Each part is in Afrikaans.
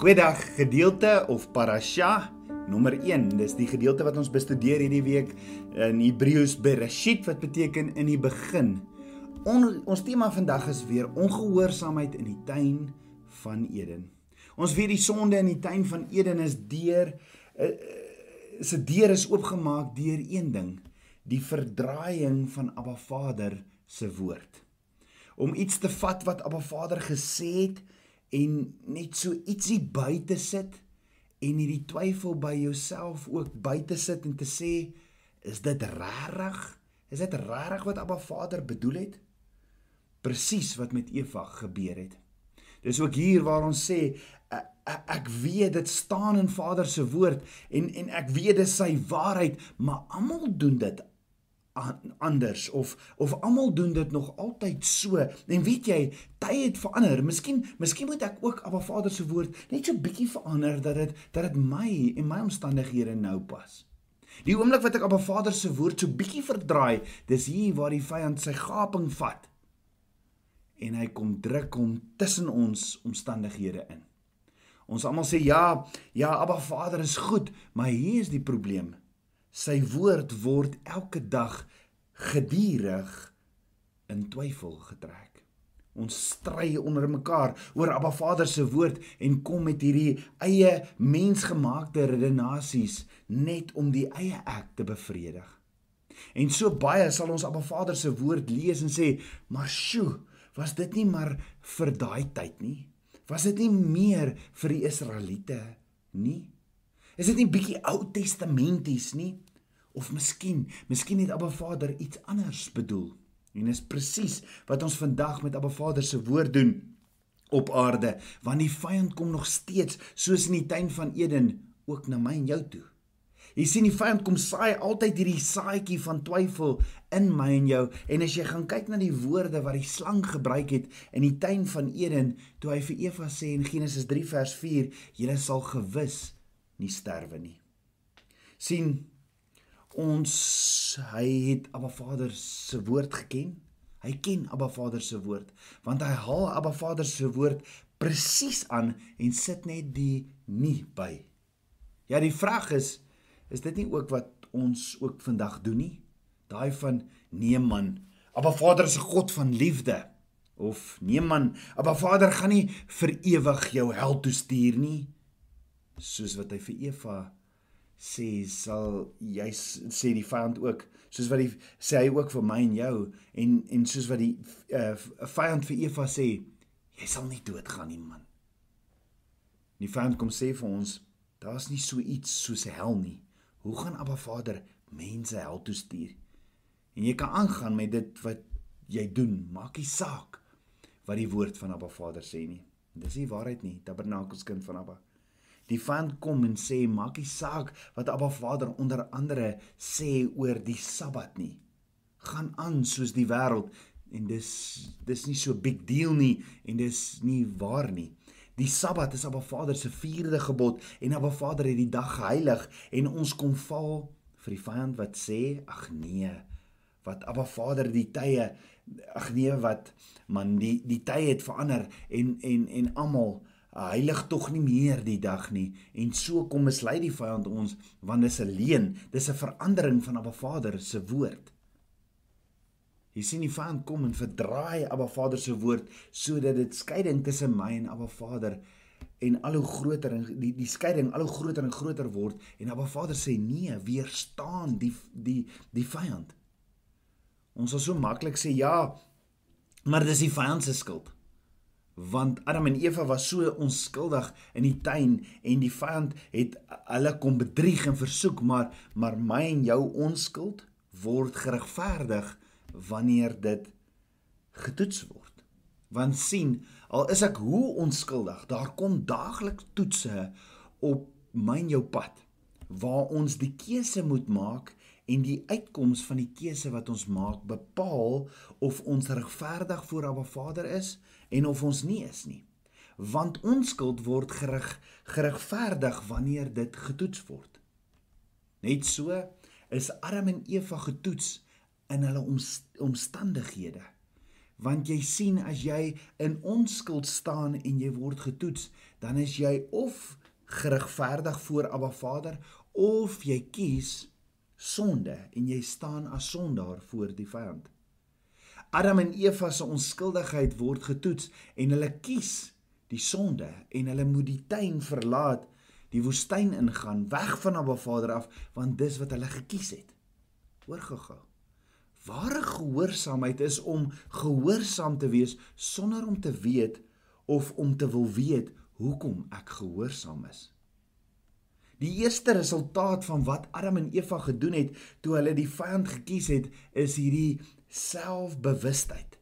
Goeiedag gedeelte of parasha nommer 1. Dis die gedeelte wat ons bestudeer hierdie week in Hebreëus Bereshit wat beteken in die begin. On, ons tema vandag is weer ongehoorsaamheid in die tuin van Eden. Ons weet die sonde in die tuin van Eden is deur uh, se deur is oopgemaak deur een ding, die verdraaiing van Abba Vader se woord. Om iets te vat wat Abba Vader gesê het en net so ietsie buite sit en hierdie twyfel by jouself ook buite sit en te sê is dit regtig? Is dit regtig wat Abba Vader bedoel het? Presies wat met Eva gebeur het. Dis ook hier waar ons sê ek weet dit staan in Vader se woord en en ek weet dis sy waarheid, maar almal doen dit anders of of almal doen dit nog altyd so. En weet jy, tye het verander. Miskien miskien moet ek ook Abba Vader se woord net so bietjie verander dat dit dat dit my en my omstandighede nou pas. Die oomblik wat ek Abba Vader se woord so bietjie verdraai, dis hier waar die vyand sy gaping vat. En hy kom druk hom tussen ons omstandighede in. Ons almal sê ja, ja, Abba Vader is goed, maar hier is die probleem. Sy woord word elke dag gedurig in twyfel getrek. Ons stry onder mekaar oor Abba Vader se woord en kom met hierdie eie mensgemaakte redenasies net om die eie ek te bevredig. En so baie sal ons Abba Vader se woord lees en sê, "Maar sjoe, was dit nie maar vir daai tyd nie? Was dit nie meer vir die Israeliete nie?" Is dit nie bietjie Ou Testamenties nie? Of miskien, miskien het Abba Vader iets anders bedoel. En dis presies wat ons vandag met Abba Vader se woord doen op aarde, want die vyand kom nog steeds soos in die tuin van Eden ook na my en jou toe. Jy sien die vyand kom saai altyd hierdie saadjie van twyfel in my en jou en as jy gaan kyk na die woorde wat die slang gebruik het in die tuin van Eden toe hy vir Eva sê in Genesis 3 vers 4 jy sal gewis nie sterwe nie. sien ons hy het Abba Vader se woord geken. Hy ken Abba Vader se woord want hy haal Abba Vader se woord presies aan en sit net die nie by. Ja, die vraag is is dit nie ook wat ons ook vandag doen nie? Daai van nee man, Abba Vader is 'n God van liefde. Of nee man, Abba Vader gaan nie vir ewig jou hel toe stuur nie soos wat hy vir Eva sê sal jy sê die vyand ook soos wat die sê hy ook vir my en jou en en soos wat die uh, vyand vir Eva sê jy sal nie doodgaan nie man. Die vyand kom sê vir ons daar's nie so iets soos hel nie. Hoe gaan Abba Vader mense hel toe stuur? En jy kan aangaan met dit wat jy doen, maak nie saak wat die woord van Abba Vader sê nie. Dis nie waarheid nie, tabernakels kind van Abba. Die vyand kom en sê maak nie saak wat Abba Vader onder andere sê oor die Sabbat nie. Gaan aan soos die wêreld en dis dis nie so big deal nie en dis nie waar nie. Die Sabbat is Abba Vader se vierde gebod en Abba Vader het die dag geheilig en ons kom val vir die vyand wat sê ag nee wat Abba Vader die tye ag nee wat man die die tye het verander en en en almal heilig tog nie meer die dag nie. En so kom mislei die vyand ons want dis 'n leuen dis 'n verandering van Abba Vader se woord. Jy sien die vyand kom en verdraai Abba Vader se woord sodat dit skeiding tussen my en Abba Vader en al hoe groter en die die skeiding al hoe groter en groter word en Abba Vader sê nee weerstaan die die die vyand. Ons sal so maklik sê ja maar dis die vyand se skuld want Adam en Eva was so onskuldig in die tuin en die vyand het hulle kom bedrieg en versoek maar maar my en jou onskuld word geregverdig wanneer dit getoets word. Want sien al is ek hoe onskuldig daar kom daagliks toetse op my en jou pad waar ons die keuse moet maak en die uitkoms van die keuse wat ons maak bepaal of ons regverdig voor Abba Vader is en of ons nie is nie. Want onskuld word gerig geregverdig wanneer dit getoets word. Net so is Adam en Eva getoets in hulle omstandighede. want jy sien as jy in onskuld staan en jy word getoets, dan is jy of geregverdig voor Abba Vader of jy kies sonde en jy staan as sondaar voor die vyand. Adam en Eva se onskuldigheid word getoets en hulle kies die sonde en hulle moet die tuin verlaat, die woestyn ingaan, weg van Abba Vader af, want dis wat hulle gekies het. Hoor gou-gou. Ware gehoorsaamheid is om gehoorsaam te wees sonder om te weet of om te wil weet hoekom ek gehoorsaam is. Die eerste resultaat van wat Adam en Eva gedoen het toe hulle die vyand gekies het, is hierdie selfbewustheid.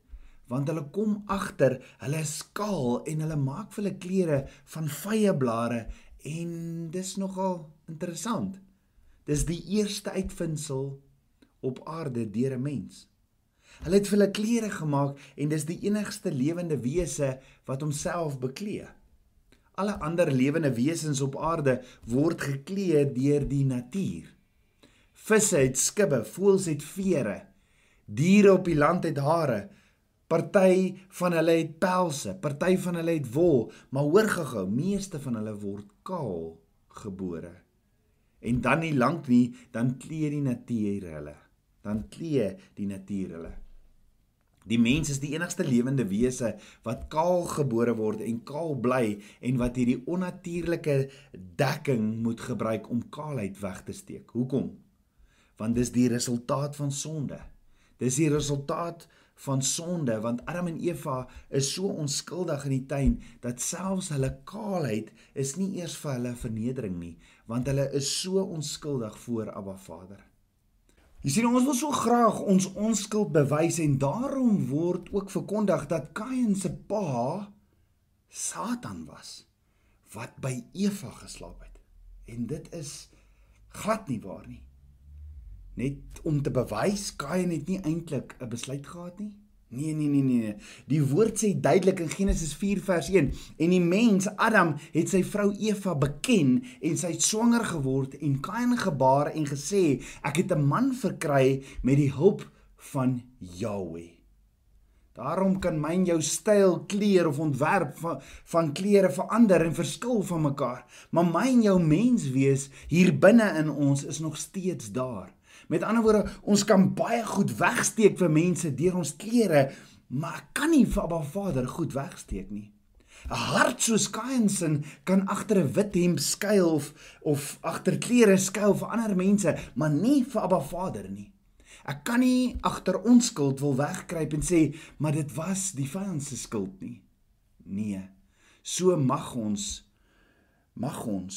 Want hulle kom agter, hulle is skaal en hulle maak vir hulle klere van vye blare en dis nogal interessant. Dis die eerste uitvinding op aarde deur 'n mens. Hulle het vir hulle klere gemaak en dis die enigste lewende wese wat homself beklee. Alle ander lewende wesens op aarde word geklee deur die natuur. Visse het skubbe, voëls het vere, diere op die land het hare. Party van hulle het pelse, party van hulle het wol, maar hoor gehou, meeste van hulle word kaal gebore. En dan nie lank nie, dan klee die natuur hulle. Dan klee die natuur hulle. Die mens is die enigste lewende wese wat kaal gebore word en kaal bly en wat hierdie onnatuurlike dekking moet gebruik om kaalheid weg te steek. Hoekom? Want dis die resultaat van sonde. Dis die resultaat van sonde want Adam en Eva is so onskuldig in die tuin dat selfs hulle kaalheid is nie eers vir hulle vernedering nie want hulle is so onskuldig voor Abba Vader. Jy sien ons wil so graag ons onskuld bewys en daarom word ook verkondig dat Kain se pa Satan was wat by Eva geslaap het. En dit is glad nie waar nie. Net om te bewys Kain het nie eintlik 'n besluit gehad nie. Nee, nee, nee, nee. Die woord sê duidelik in Genesis 4 vers 1 en die mens Adam het sy vrou Eva beken en sy het swanger geword en Kain gebaar en gesê ek het 'n man verkry met die hulp van Yahweh. Daarom kan myn jou styl kleer of ontwerp van van klere verander en verskil van mekaar, maar myn jou mens wees hier binne in ons is nog steeds daar. Met ander woorde, ons kan baie goed wegsteek vir mense deur ons klere, maar kan nie vir Abba Vader goed wegsteek nie. 'n Hart soos Kainsin kan agter 'n wit hemp skuil of of agter klere skuil vir ander mense, maar nie vir Abba Vader nie. Ek kan nie agter ons skuld wil wegkruip en sê, maar dit was die vyand se skuld nie. Nee. So mag ons mag ons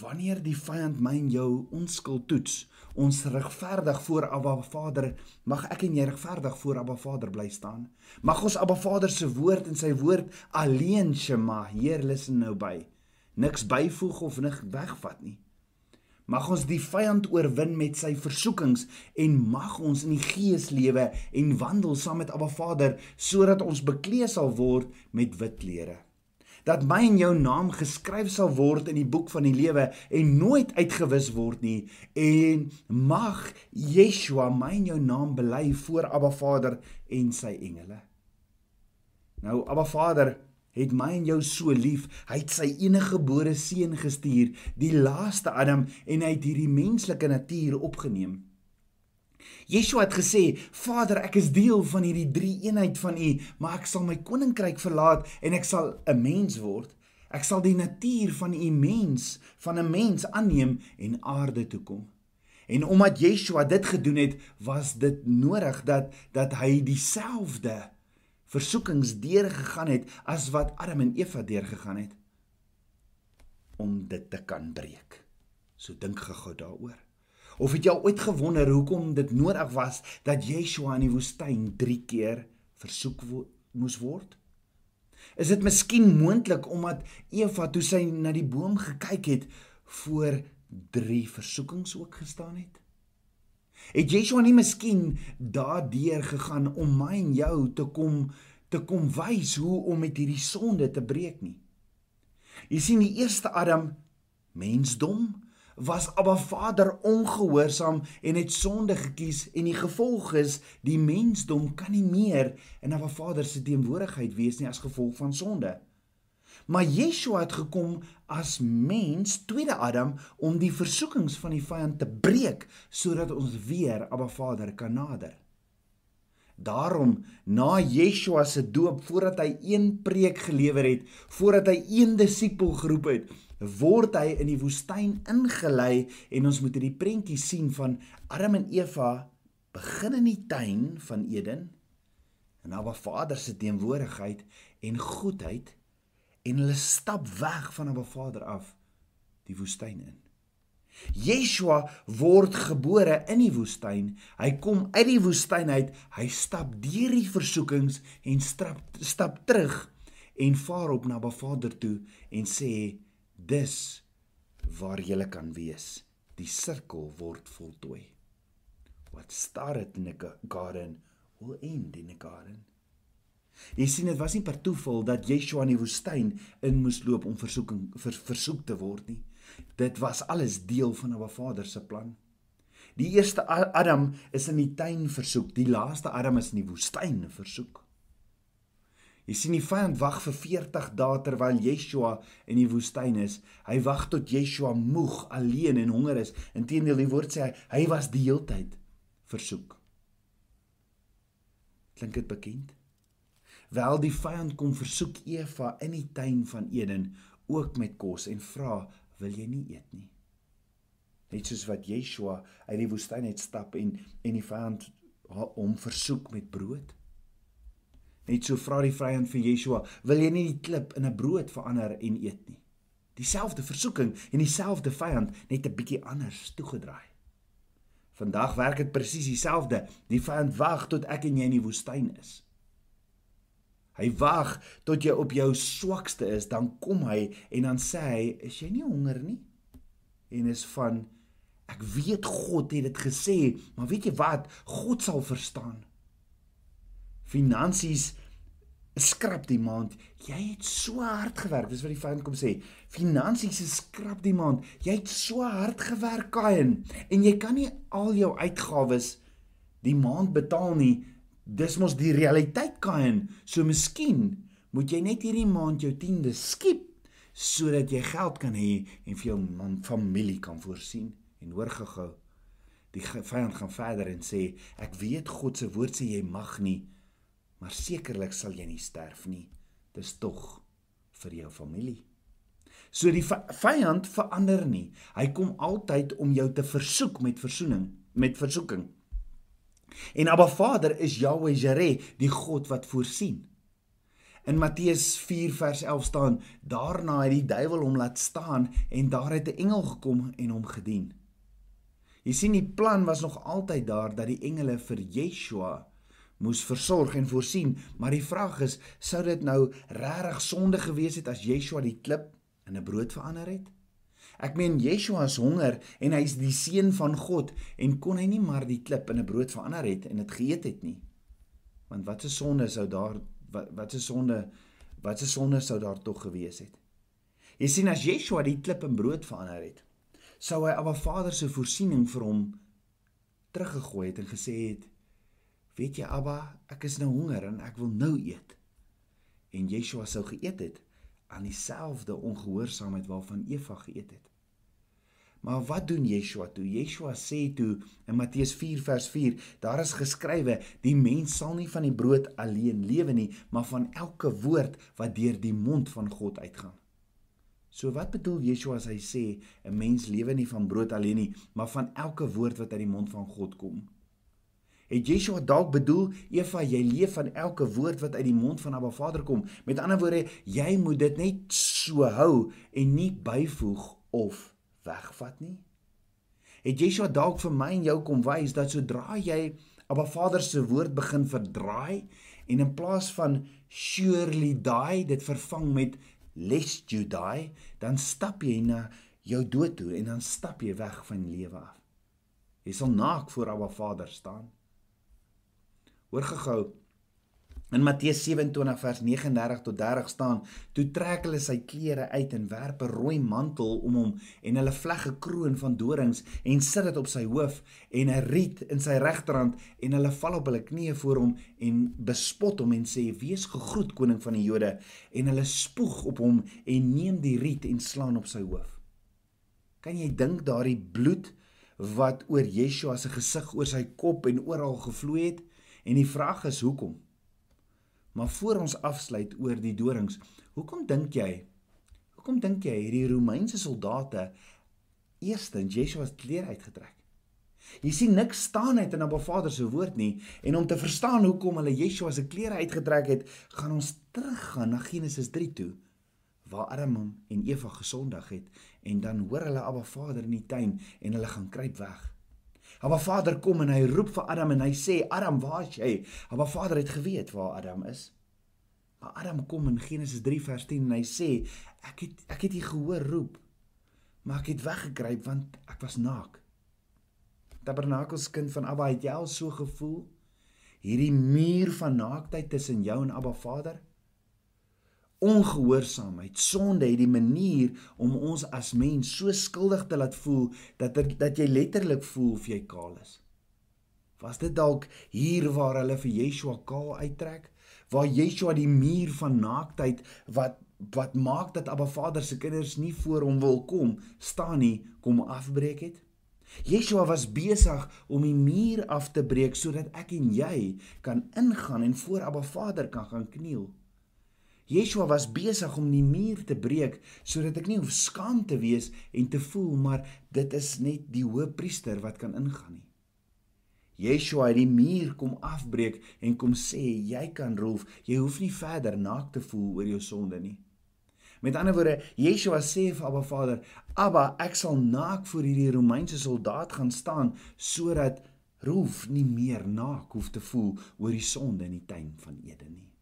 wanneer die vyand my en jou onskuld toets, ons regverdig voor Abba Vader, mag ek en jy regverdig voor Abba Vader bly staan. Mag ons Abba Vader se woord en sy woord alleen Shema, Heer luister nou by. Niks byvoeg of nig wegvat nie. Mag ons die vyand oorwin met sy versoekings en mag ons in die gees lewe en wandel saam met Abba Vader sodat ons bekleed sal word met wit klere dat my en jou naam geskryf sal word in die boek van die lewe en nooit uitgewis word nie en mag Yeshua my en jou naam bely voor Abba Vader en sy engele. Nou Abba Vader het my en jou so lief. Hy het sy enige gebore seun gestuur, die laaste Adam en hy het hierdie menslike natuur opgeneem. Yeshua het gesê: "Vader, ek is deel van hierdie drie eenheid van U, maar ek sal my koninkryk verlaat en ek sal 'n mens word. Ek sal die natuur van U mens, van 'n mens aanneem en aarde toe kom." En omdat Yeshua dit gedoen het, was dit nodig dat dat hy dieselfde versoekings deurgegaan het as wat Adam en Eva deurgegaan het om dit te kan breek. So dink gou daaroor. Of het jy ooit gewonder hoekom dit nodig was dat Yeshua in die woestyn 3 keer versoek wo moes word? Is dit miskien moontlik omdat Eva toe sy na die boom gekyk het voor 3 versoekings ook gestaan het? Het Yeshua nie miskien daardeur gegaan om my en jou te kom te kom wys hoe om met hierdie sonde te breek nie? Jy sien die eerste Adam mensdom was Abba Vader ongehoorsaam en het sonde gekies en die gevolg is die mensdom kan nie meer in Abba Vader se teenwoordigheid wees nie as gevolg van sonde. Maar Yeshua het gekom as mens, tweede Adam, om die versoekings van die vyand te breek sodat ons weer Abba Vader kan nader. Daarom na Yeshua se doop voordat hy een preek gelewer het, voordat hy een disipel geroep het, word hy in die woestyn ingelei en ons moet hierdie prentjie sien van Adam en Eva begin in die tuin van Eden en Abba Vader se teenwoordigheid en goedheid en hulle stap weg van Abba Vader af die woestyn in. Yeshua word gebore in die woestyn. Hy kom uit die woestyn uit. Hy stap deur die versoekings en stap stap terug en vaar op na Abba Vader toe en sê dis waar jy kan wees. Die sirkel word voltooi. What started in a garden will end in a garden. Jy sien dit was nie per toeval dat Yeshua in die woestyn in moes loop om versoeking vir versoek te word nie. Dit was alles deel van 'n Vader se plan. Die eerste Adam is in die tuin versoek, die laaste Adam is in die woestyn versoek. Jy sien die vyand wag vir 40 dae terwyl Yeshua in die woestyn is. Hy wag tot Yeshua moeg, alleen en honger is. Inteendeel die woord sê hy, hy was die heeltyd versoek. Klink dit bekend? Wel die vyand kom versoek Eva in die tuin van Eden ook met kos en vra, "Wil jy nie eet nie?" Net soos wat Yeshua uit die woestyn uit stap en en die vyand hom versoek met brood. Net so vra die vyand vir Yeshua, "Wil jy nie die klip in 'n brood verander en eet nie?" Dieselfde versoeking en dieselfde vyand net 'n bietjie anders toegedraai. Vandag werk dit presies dieselfde. Die vyand wag tot ek en jy in die woestyn is. Hy wag tot jy op jou swakste is, dan kom hy en dan sê hy, "Is jy nie honger nie?" En is van ek weet God het dit gesê, maar weet jy wat? God sal verstaan. Finansies skrap die maand. Jy het so hard gewerk. Dis wat die vyand kom sê. Finansies skrap die maand. Jy het so hard gewerk, Kain, en jy kan nie al jou uitgawes die maand betaal nie. Dis mos die realiteit Kain. So miskien moet jy net hierdie maand jou 10de skiep sodat jy geld kan hê en vir jou man familie kan voorsien. En hoor gou-gou. Die vyand gaan verder en sê ek weet God se woord sê jy mag nie, maar sekerlik sal jy nie sterf nie. Dis tog vir jou familie. So die vyand verander nie. Hy kom altyd om jou te versoek met versoening, met versoeking. En Abba Vader is Yahweh Jireh, die God wat voorsien. In Matteus 4 vers 11 staan: Daarna het die duiwel hom laat staan en daar het 'n engel gekom en hom gedien. Jy sien die plan was nog altyd daar dat die engele vir Yeshua moes versorg en voorsien, maar die vraag is, sou dit nou regtig sonde gewees het as Yeshua die klip in 'n brood verander het? Ek meen Yeshua is honger en hy's die seun van God en kon hy nie maar die klip in 'n brood verander het en dit geëet het nie. Want wat 'n sonde sou daar wat wat 'n sonde wat 'n sonde sou daar tog gewees het. Jy sien as Yeshua die klip in brood verander het, sou hy Abba Vader se voorsiening vir hom teruggegooi het en gesê het: "Weet jy Abba, ek is nou honger en ek wil nou eet." En Yeshua sou geëet het aan dieselfde ongehoorsaamheid waarvan Eva geëet het. Maar wat doen Yeshua toe? Yeshua sê toe in Matteus 4 vers 4, daar is geskrywe: "Die mens sal nie van die brood alleen lewe nie, maar van elke woord wat deur die mond van God uitgaan." So wat bedoel Yeshua as hy sê 'n mens lewe nie van brood alleen nie, maar van elke woord wat uit die mond van God kom? Het Yeshua dalk bedoel, Eva, jy leef van elke woord wat uit die mond van Abba Vader kom. Met ander woorde, jy moet dit net so hou en nie byvoeg of wegvat nie. Het Yeshua dalk vir my en jou kom wys dat sodra jy Abba Vader se woord begin verdraai en in plaas van surely die dit vervang met lest you die, dan stap jy na jou dood toe en dan stap jy weg van lewe af. Jy sal naak voor Abba Vader staan. Hoor gehou. In Matteus 27 vers 39 tot 30 staan: "Toe trek hulle sy klere uit en werp 'n rooi mantel om hom en hulle vleg 'n kroon van dorings en sit dit op sy hoof en 'n riet in sy regterhand en hulle val op hulle knieë voor hom en bespot hom en sê: "Wees gegroet koning van die Jode." En hulle spoeg op hom en neem die riet en slaan op sy hoof. Kan jy dink daardie bloed wat oor Yeshua se gesig, oor sy kop en oral gevloei het? En die vraag is hoekom? Maar voor ons afsluit oor die dorings, hoekom dink jy? Hoekom dink jy hierdie Romeinse soldate eerstens Yeshua se klere uitgetrek? Jy sien niks staan uit in Abba Vader se woord nie en om te verstaan hoekom hulle Yeshua se klere uitgetrek het, gaan ons teruggaan na Genesis 3 toe waar Adam en Eva gesondig het en dan hoor hulle Abba Vader in die tuin en hulle gaan kruip weg. Abba Vader kom en hy roep vir Adam en hy sê Adam, waar is jy? Abba Vader het geweet waar Adam is. Maar Adam kom in Genesis 3 vers 10 en hy sê ek het ek het u gehoor roep, maar ek het weggekruip want ek was naak. Tabernakels kind van Abba, het jy al so gevoel? Hierdie muur van naaktheid tussen jou en Abba Vader? Ongehoorsaamheid, sonde het die manier om ons as mens so skuldig te laat voel dat er, dat jy letterlik voel of jy kaal is. Was dit dalk hier waar hulle vir Yeshua kaal uittrek? Waar Yeshua die muur van naaktheid wat wat maak dat Abba Vader se kinders nie voor hom wil kom staan nie, kom afbreek het? Yeshua was besig om die muur af te breek sodat ek en jy kan ingaan en voor Abba Vader kan gaan kniel. Yeshua was besig om die muur te breek sodat ek nie hoef skaam te wees en te voel maar dit is net die hoëpriester wat kan ingaan nie. Yeshua het die muur kom afbreek en kom sê jy kan rolf, jy hoef nie verder naak te voel oor jou sonde nie. Met ander woorde, Yeshua sê vir Abba Vader, Abba, ek sal naak voor hierdie Romeinse soldaat gaan staan sodat Rolf nie meer naak hoef te voel oor die sonde in die tuin van Eden nie.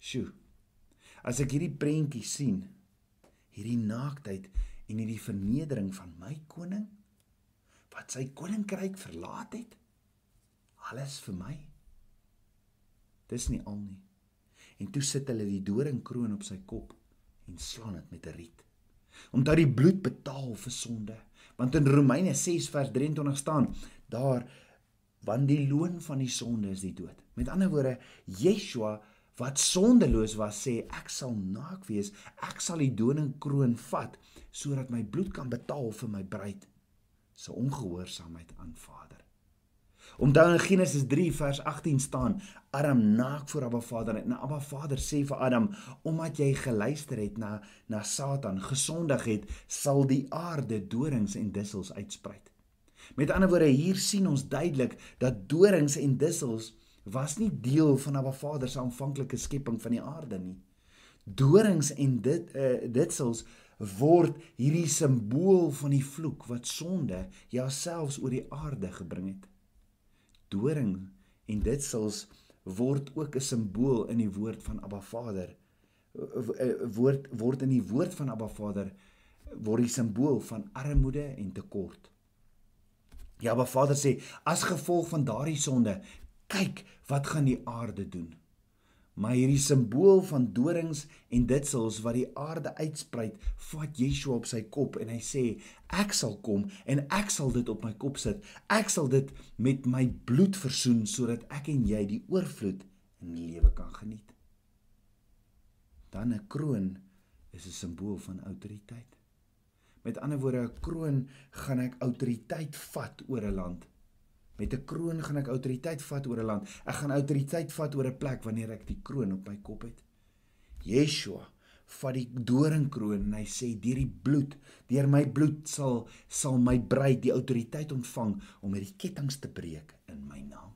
Sjoe. As ek hierdie prentjie sien, hierdie naaktheid en hierdie vernedering van my koning wat sy koninkryk verlaat het, alles vir my. Dis nie al nie. En toe sit hulle die doringkroon op sy kop en slaan dit met 'n riet. Omdat die bloed betaal vir sonde. Want in Romeine 6 vers 23 staan daar want die loon van die sonde is die dood. Met ander woorde, Yeshua wat sondeloos was sê ek sal naak wees ek sal die doningskroon vat sodat my bloed kan betaal vir my bruid se ongehoorsaamheid aan Vader. Onthou in Genesis 3 vers 18 staan Adam naak voor Abba Vader en Abba Vader sê vir Adam omdat jy geluister het na na Satan gesondig het sal die aarde dorings en dussels uitsprei. Met ander woorde hier sien ons duidelik dat dorings en dussels was nie deel van Abba Vader se aanvanklike skepping van die aarde nie. Dorings en dit uh, ditsels word hierdie simbool van die vloek wat sonde ja selfs oor die aarde gebring het. Doring en ditsels word ook 'n simbool in die woord van Abba Vader. Word word in die woord van Abba Vader word die simbool van armoede en tekort. Ja, Abba Vader sê as gevolg van daardie sonde kyk wat gaan die aarde doen. Maar hierdie simbool van dorings en ditsels wat die aarde uitsprei, vat Yeshua op sy kop en hy sê ek sal kom en ek sal dit op my kop sit. Ek sal dit met my bloed versoen sodat ek en jy die oorvloed in die lewe kan geniet. Dan 'n kroon is 'n simbool van autoriteit. Met ander woorde, 'n kroon gaan ek autoriteit vat oor 'n land. Met 'n kroon gaan ek autoriteit vat oor 'n land. Ek gaan autoriteit vat oor 'n plek wanneer ek die kroon op my kop het. Yeshua vat die doringkroon en hy sê deur die bloed, deur my bloed sal sal my bruid die autoriteit ontvang om hierdie kettinge te breek in my naam.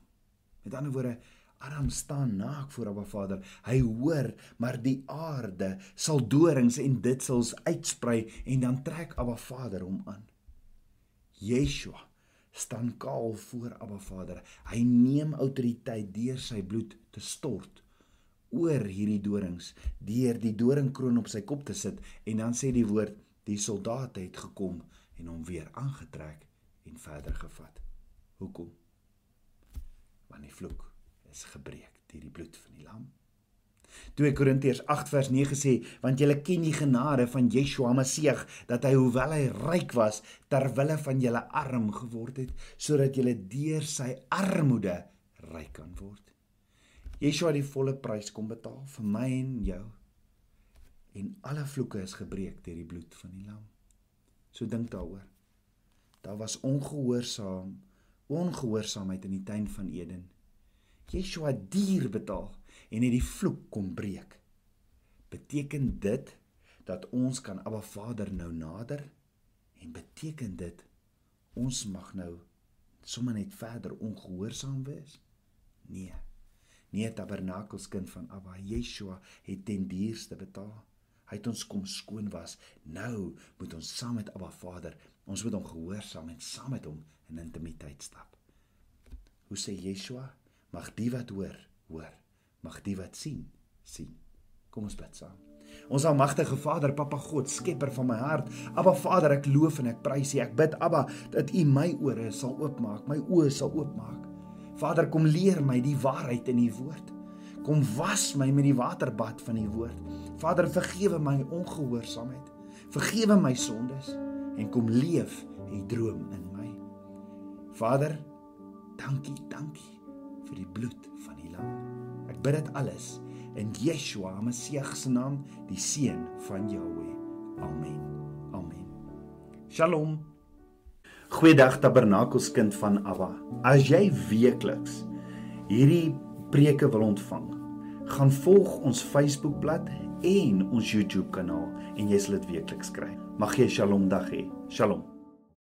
Met ander woorde, Adam staan naak voor Abba Vader. Hy hoor, maar die aarde sal dorings en dit sal uitsprei en dan trek Abba Vader hom aan. Yeshua staan kaal voor Abba Vader. Hy neem autoriteit deur sy bloed te stort oor hierdie dorings, deur die doringkroon op sy kop te sit en dan sê die woord die soldate het gekom en hom weer aangetrek en verder gevat. Hoekom? Want die vloek is gebreek deur die bloed van die lam. 2 Korintiërs 8 vers 9 sê want julle ken die genade van Yeshua Messie dat hy hoewel hy ryk was ter wille van julle arm geword het sodat julle deur sy armoede ryk kan word. Yeshua het die volle prys kom betaal vir my en jou. En alle vloeke is gebreek deur die bloed van die lam. So dink daaroor. Daar was ongehoorsaam, ongehoorsaamheid in die tuin van Eden. Yeshua het duur betaal en het die vloek kom breek. Beteken dit dat ons kan Abba Vader nou nader en beteken dit ons mag nou sommer net verder ongehoorsaam wees? Nee. Nee, tabernakelskind van Abba Yeshua het ten duurste betaal. Hy het ons kom skoon was. Nou moet ons saam met Abba Vader, ons moet hom gehoorsaam en saam met hom in intimiteit stap. Hoe sê Yeshua? Mag die wat hoor, hoor mag die wat sien sien. Kom ons bid saam. Ons almagtige Vader, Papa God, skepper van my hart, Abba Vader, ek loof en ek prys U. Ek bid Abba dat U my ore sal oopmaak, my oë sal oopmaak. Vader, kom leer my die waarheid in U woord. Kom was my met die waterbad van U woord. Vader, vergewe my ongehoorsaamheid. Vergewe my sondes en kom leef U droom in my. Vader, dankie, dankie vir die bloed van die lam bid dit alles in Yeshua Messie se naam, die seun van Jahweh. Amen. Amen. Shalom. Goeiedag Tabernakelskind van Abba. As jy weekliks hierdie preke wil ontvang, gaan volg ons Facebookblad en ons YouTube kanaal en jy sal dit weekliks kry. Mag jy 'n Shalom dag hê. Shalom.